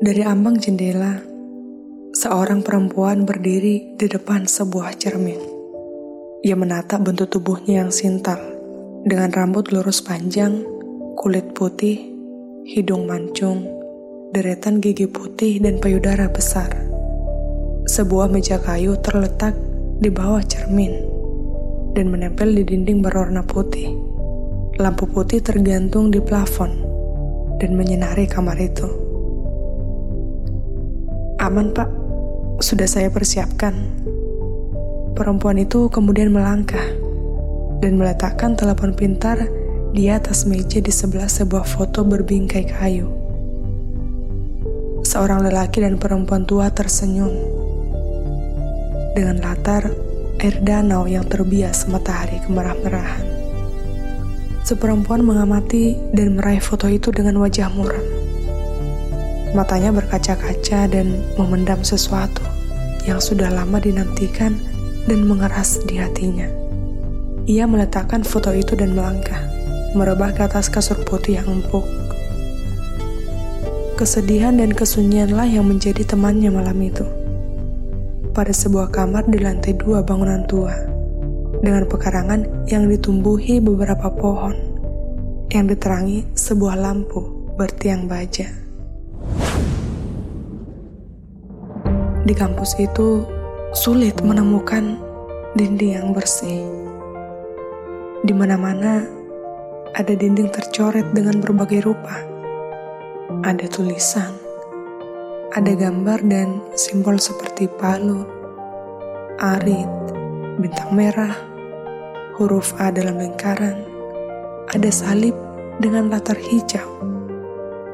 Dari ambang jendela, seorang perempuan berdiri di depan sebuah cermin. Ia menatap bentuk tubuhnya yang sintal, dengan rambut lurus panjang, kulit putih, hidung mancung, deretan gigi putih dan payudara besar. Sebuah meja kayu terletak di bawah cermin dan menempel di dinding berwarna putih. Lampu putih tergantung di plafon dan menyinari kamar itu. Aman pak, sudah saya persiapkan. Perempuan itu kemudian melangkah dan meletakkan telepon pintar di atas meja di sebelah sebuah foto berbingkai kayu. Seorang lelaki dan perempuan tua tersenyum dengan latar air danau yang terbias matahari kemerah-merahan. Seperempuan mengamati dan meraih foto itu dengan wajah muram. Matanya berkaca-kaca dan memendam sesuatu yang sudah lama dinantikan dan mengeras di hatinya. Ia meletakkan foto itu dan melangkah, merebah ke atas kasur putih yang empuk. Kesedihan dan kesunyianlah yang menjadi temannya malam itu. Pada sebuah kamar di lantai dua bangunan tua, dengan pekarangan yang ditumbuhi beberapa pohon, yang diterangi sebuah lampu bertiang baja. Di kampus itu sulit menemukan dinding yang bersih. Di mana-mana ada dinding tercoret dengan berbagai rupa. Ada tulisan, ada gambar dan simbol seperti palu, arit, bintang merah, huruf A dalam lingkaran, ada salib dengan latar hijau,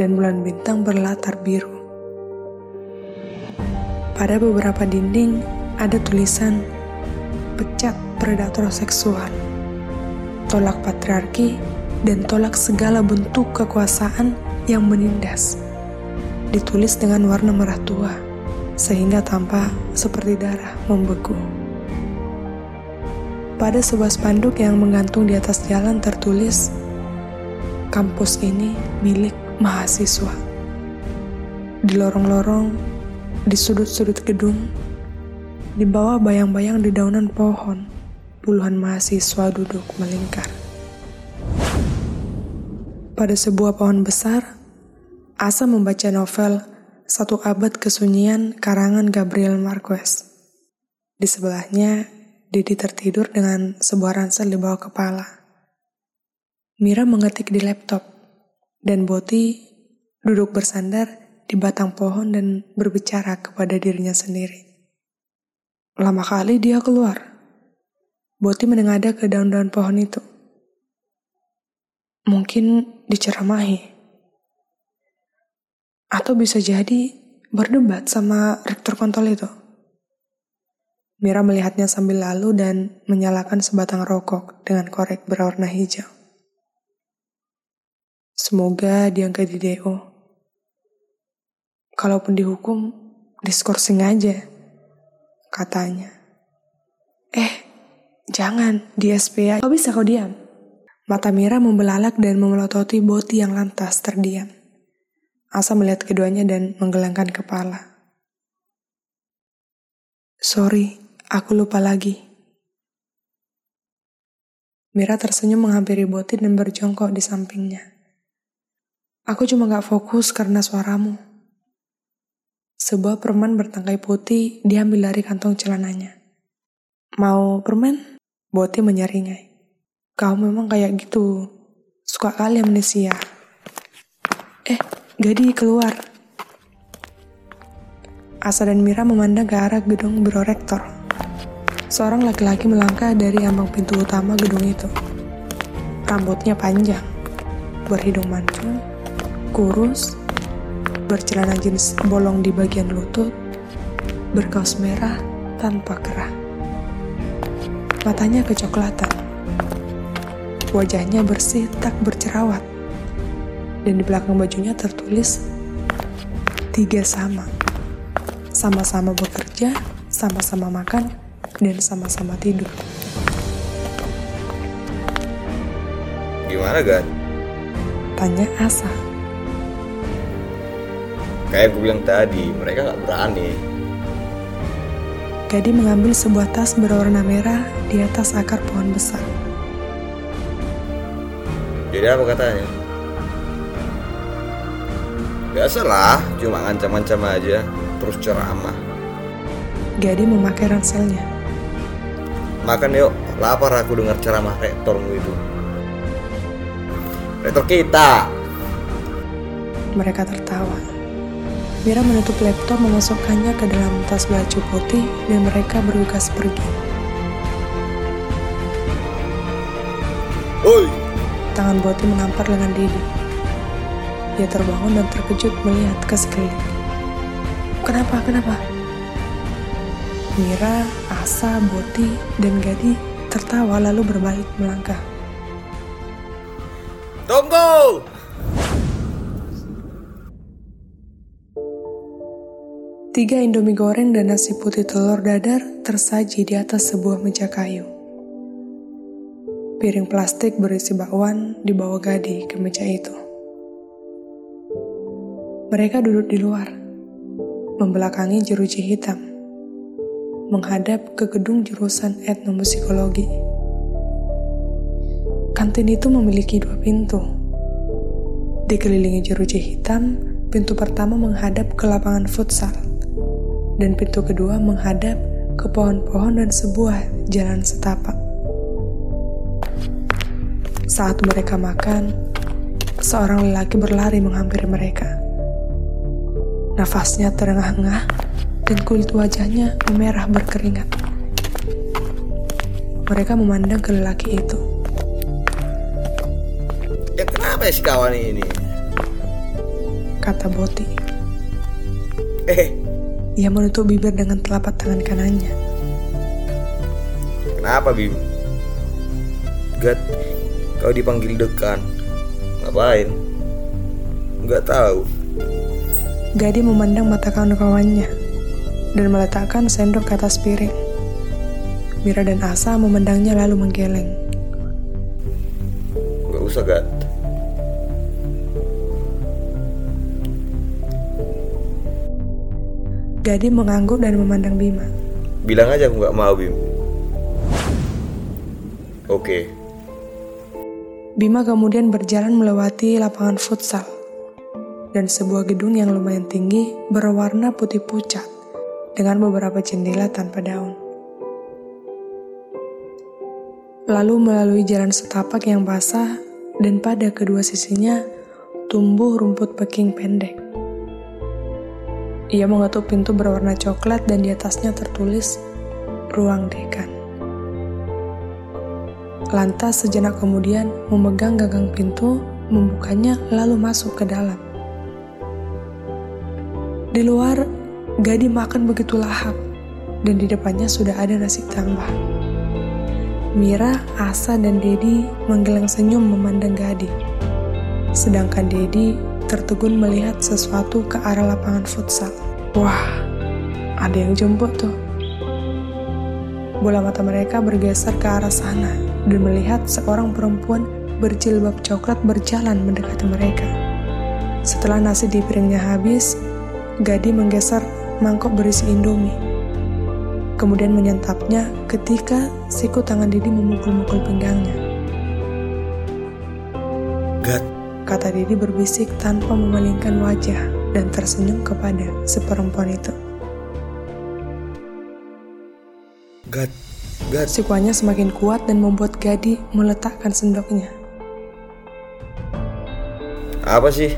dan bulan bintang berlatar biru. Pada beberapa dinding ada tulisan pecat predator seksual, tolak patriarki, dan tolak segala bentuk kekuasaan yang menindas. Ditulis dengan warna merah tua, sehingga tampak seperti darah membeku. Pada sebuah spanduk yang menggantung di atas jalan tertulis, kampus ini milik mahasiswa. Di lorong-lorong di sudut-sudut gedung, di bawah bayang-bayang di daunan pohon, puluhan mahasiswa duduk melingkar. Pada sebuah pohon besar, Asa membaca novel Satu Abad Kesunyian karangan Gabriel Marquez. Di sebelahnya, Didi tertidur dengan sebuah ransel di bawah kepala. Mira mengetik di laptop, dan Boti duduk bersandar di batang pohon dan berbicara kepada dirinya sendiri. Lama kali dia keluar. Boti menengadah ke daun-daun pohon itu. Mungkin diceramahi. Atau bisa jadi berdebat sama rektor kontol itu. Mira melihatnya sambil lalu dan menyalakan sebatang rokok dengan korek berwarna hijau. Semoga diangkat di DO. Kalaupun dihukum, diskorsing aja, katanya. Eh, jangan, di SPA. Kau bisa kau diam? Mata Mira membelalak dan memelototi Boti yang lantas terdiam. Asa melihat keduanya dan menggelengkan kepala. Sorry, aku lupa lagi. Mira tersenyum menghampiri Boti dan berjongkok di sampingnya. Aku cuma gak fokus karena suaramu. Sebuah permen bertangkai putih diambil dari kantong celananya. Mau permen? Boti menyeringai. Kau memang kayak gitu. Suka kali amnesia. Eh, Gadi keluar. Asa dan Mira memandang ke arah gedung biro rektor. Seorang laki-laki melangkah dari ambang pintu utama gedung itu. Rambutnya panjang, berhidung mancung, kurus, bercelana jeans bolong di bagian lutut, berkaos merah tanpa kerah. Matanya kecoklatan. Wajahnya bersih tak bercerawat. Dan di belakang bajunya tertulis tiga sama. Sama-sama bekerja, sama-sama makan, dan sama-sama tidur. Gimana, Gan? Tanya Asa. Kayak gue bilang tadi, mereka nggak berani. Gadi mengambil sebuah tas berwarna merah di atas akar pohon besar. Jadi apa katanya? Biasalah, cuma ngancam-ngancam aja, terus ceramah. Gadi memakai ranselnya. Makan yuk, lapar aku dengar ceramah rektormu itu. Rektor kita. Mereka tertawa. Mira menutup laptop memasukkannya ke dalam tas baju putih dan mereka bergegas pergi. Oi, Tangan Boti mengampar lengan Didi. Dia terbangun dan terkejut melihat ke sekeliling. Kenapa? Kenapa? Mira, Asa, Boti, dan Gadi tertawa lalu berbalik melangkah. tunggu! Tiga indomie goreng dan nasi putih telur dadar tersaji di atas sebuah meja kayu. Piring plastik berisi bakwan dibawa Gadi ke meja itu. Mereka duduk di luar, membelakangi jeruji hitam, menghadap ke gedung jurusan etnomusikologi. Kantin itu memiliki dua pintu. Dikelilingi jeruji hitam, pintu pertama menghadap ke lapangan futsal, dan pintu kedua menghadap ke pohon-pohon dan sebuah jalan setapak. Saat mereka makan, seorang lelaki berlari menghampiri mereka. Nafasnya terengah-engah dan kulit wajahnya memerah berkeringat. Mereka memandang ke lelaki itu. Ya kenapa ya kawan ini? Kata Boti. Eh, Ia menutup bibir dengan telapak tangan kanannya. kenapa Bim? Gat, kau dipanggil dekan. Ngapain? Nggak tahu. Gadi memandang mata kawan-kawannya dan meletakkan sendok ke atas piring. Mira dan Asa memandangnya lalu menggeleng. Nggak usah Gat. Gadi mengangguk dan memandang Bima. Bilang aja aku nggak mau Bim. Oke. Bima kemudian berjalan melewati lapangan futsal dan sebuah gedung yang lumayan tinggi berwarna putih pucat dengan beberapa jendela tanpa daun. Lalu melalui jalan setapak yang basah dan pada kedua sisinya tumbuh rumput peking pendek. Ia mengetuk pintu berwarna coklat dan di atasnya tertulis ruang dekan. Lantas sejenak kemudian memegang gagang pintu, membukanya lalu masuk ke dalam. Di luar, Gadi makan begitu lahap dan di depannya sudah ada nasi tambah. Mira, Asa, dan Dedi menggeleng senyum memandang Gadi. Sedangkan Dedi tertegun melihat sesuatu ke arah lapangan futsal. Wah, ada yang jemput tuh. Bola mata mereka bergeser ke arah sana dan melihat seorang perempuan berjilbab coklat berjalan mendekati mereka. Setelah nasi di piringnya habis, Gadi menggeser mangkok berisi indomie. Kemudian menyantapnya ketika siku tangan Didi memukul-mukul pinggangnya. Kata Didi berbisik tanpa memalingkan wajah dan tersenyum kepada si perempuan itu. Gat, Gat. Sikuannya semakin kuat dan membuat Gadi meletakkan sendoknya. Apa sih?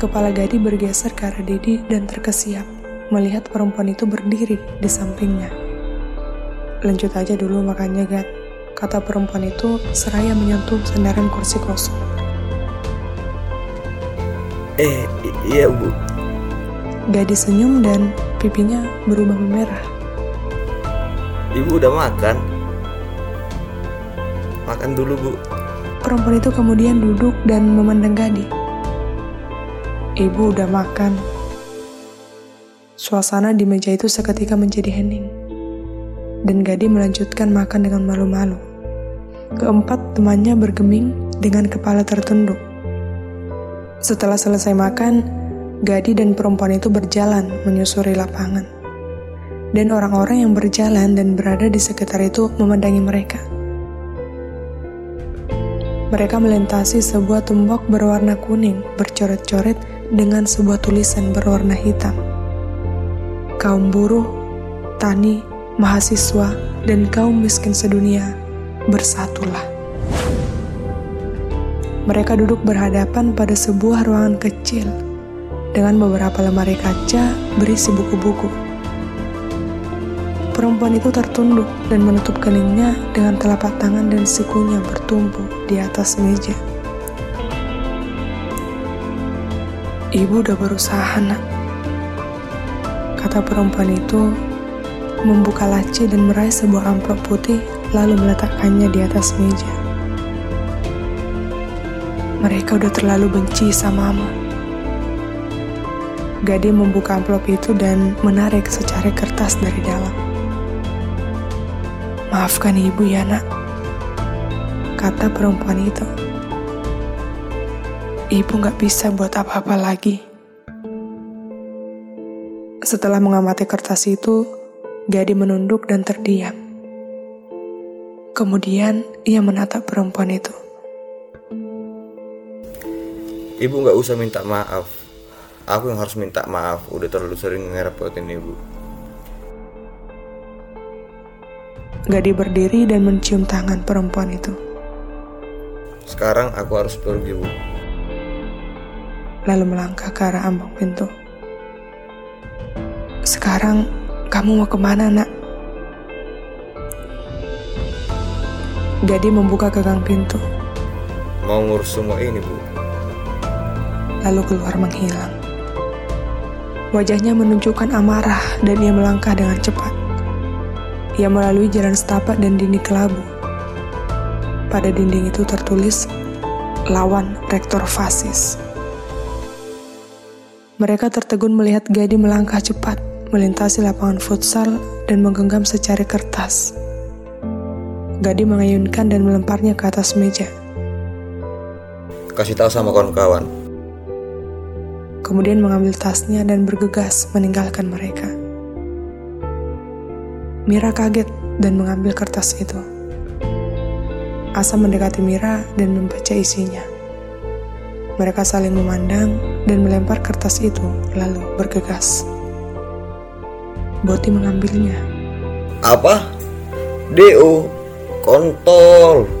Kepala Gadi bergeser ke arah Dedi dan terkesiap melihat perempuan itu berdiri di sampingnya. Lanjut aja dulu makannya, Gad. Kata perempuan itu seraya menyentuh sandaran kursi kosong. Eh, iya bu. Gadi senyum dan pipinya berubah memerah. Ibu udah makan. Makan dulu bu. Perempuan itu kemudian duduk dan memandang Gadi. Ibu udah makan. Suasana di meja itu seketika menjadi hening. Dan Gadi melanjutkan makan dengan malu-malu. Keempat temannya bergeming dengan kepala tertunduk. Setelah selesai makan, Gadi dan perempuan itu berjalan menyusuri lapangan. Dan orang-orang yang berjalan dan berada di sekitar itu memandangi mereka. Mereka melintasi sebuah tembok berwarna kuning bercoret-coret dengan sebuah tulisan berwarna hitam. Kaum buruh, tani, mahasiswa, dan kaum miskin sedunia, bersatulah. Mereka duduk berhadapan pada sebuah ruangan kecil dengan beberapa lemari kaca berisi buku-buku. Perempuan itu tertunduk dan menutup keningnya dengan telapak tangan dan sikunya bertumpu di atas meja. Ibu udah berusaha, nak. Kata perempuan itu membuka laci dan meraih sebuah amplop putih lalu meletakkannya di atas meja. Mereka udah terlalu benci sama Mama. Gade membuka amplop itu dan menarik secari kertas dari dalam. Maafkan ibu ya nak, kata perempuan itu. Ibu gak bisa buat apa-apa lagi. Setelah mengamati kertas itu, Gade menunduk dan terdiam. Kemudian ia menatap perempuan itu. Ibu nggak usah minta maaf. Aku yang harus minta maaf. Udah terlalu sering ngerepotin ibu. Gadi berdiri dan mencium tangan perempuan itu. Sekarang aku harus pergi, Bu. Lalu melangkah ke arah ambang pintu. Sekarang kamu mau ke mana, nak? Gadi membuka gagang pintu. Mau ngurus semua ini, Bu lalu keluar menghilang. Wajahnya menunjukkan amarah dan ia melangkah dengan cepat. Ia melalui jalan setapak dan dinding kelabu. Pada dinding itu tertulis, lawan rektor fasis. Mereka tertegun melihat Gadi melangkah cepat, melintasi lapangan futsal dan menggenggam secari kertas. Gadi mengayunkan dan melemparnya ke atas meja. Kasih tahu sama kawan-kawan, kemudian mengambil tasnya dan bergegas meninggalkan mereka. Mira kaget dan mengambil kertas itu. Asa mendekati Mira dan membaca isinya. Mereka saling memandang dan melempar kertas itu, lalu bergegas. Boti mengambilnya. Apa? Deo, kontol.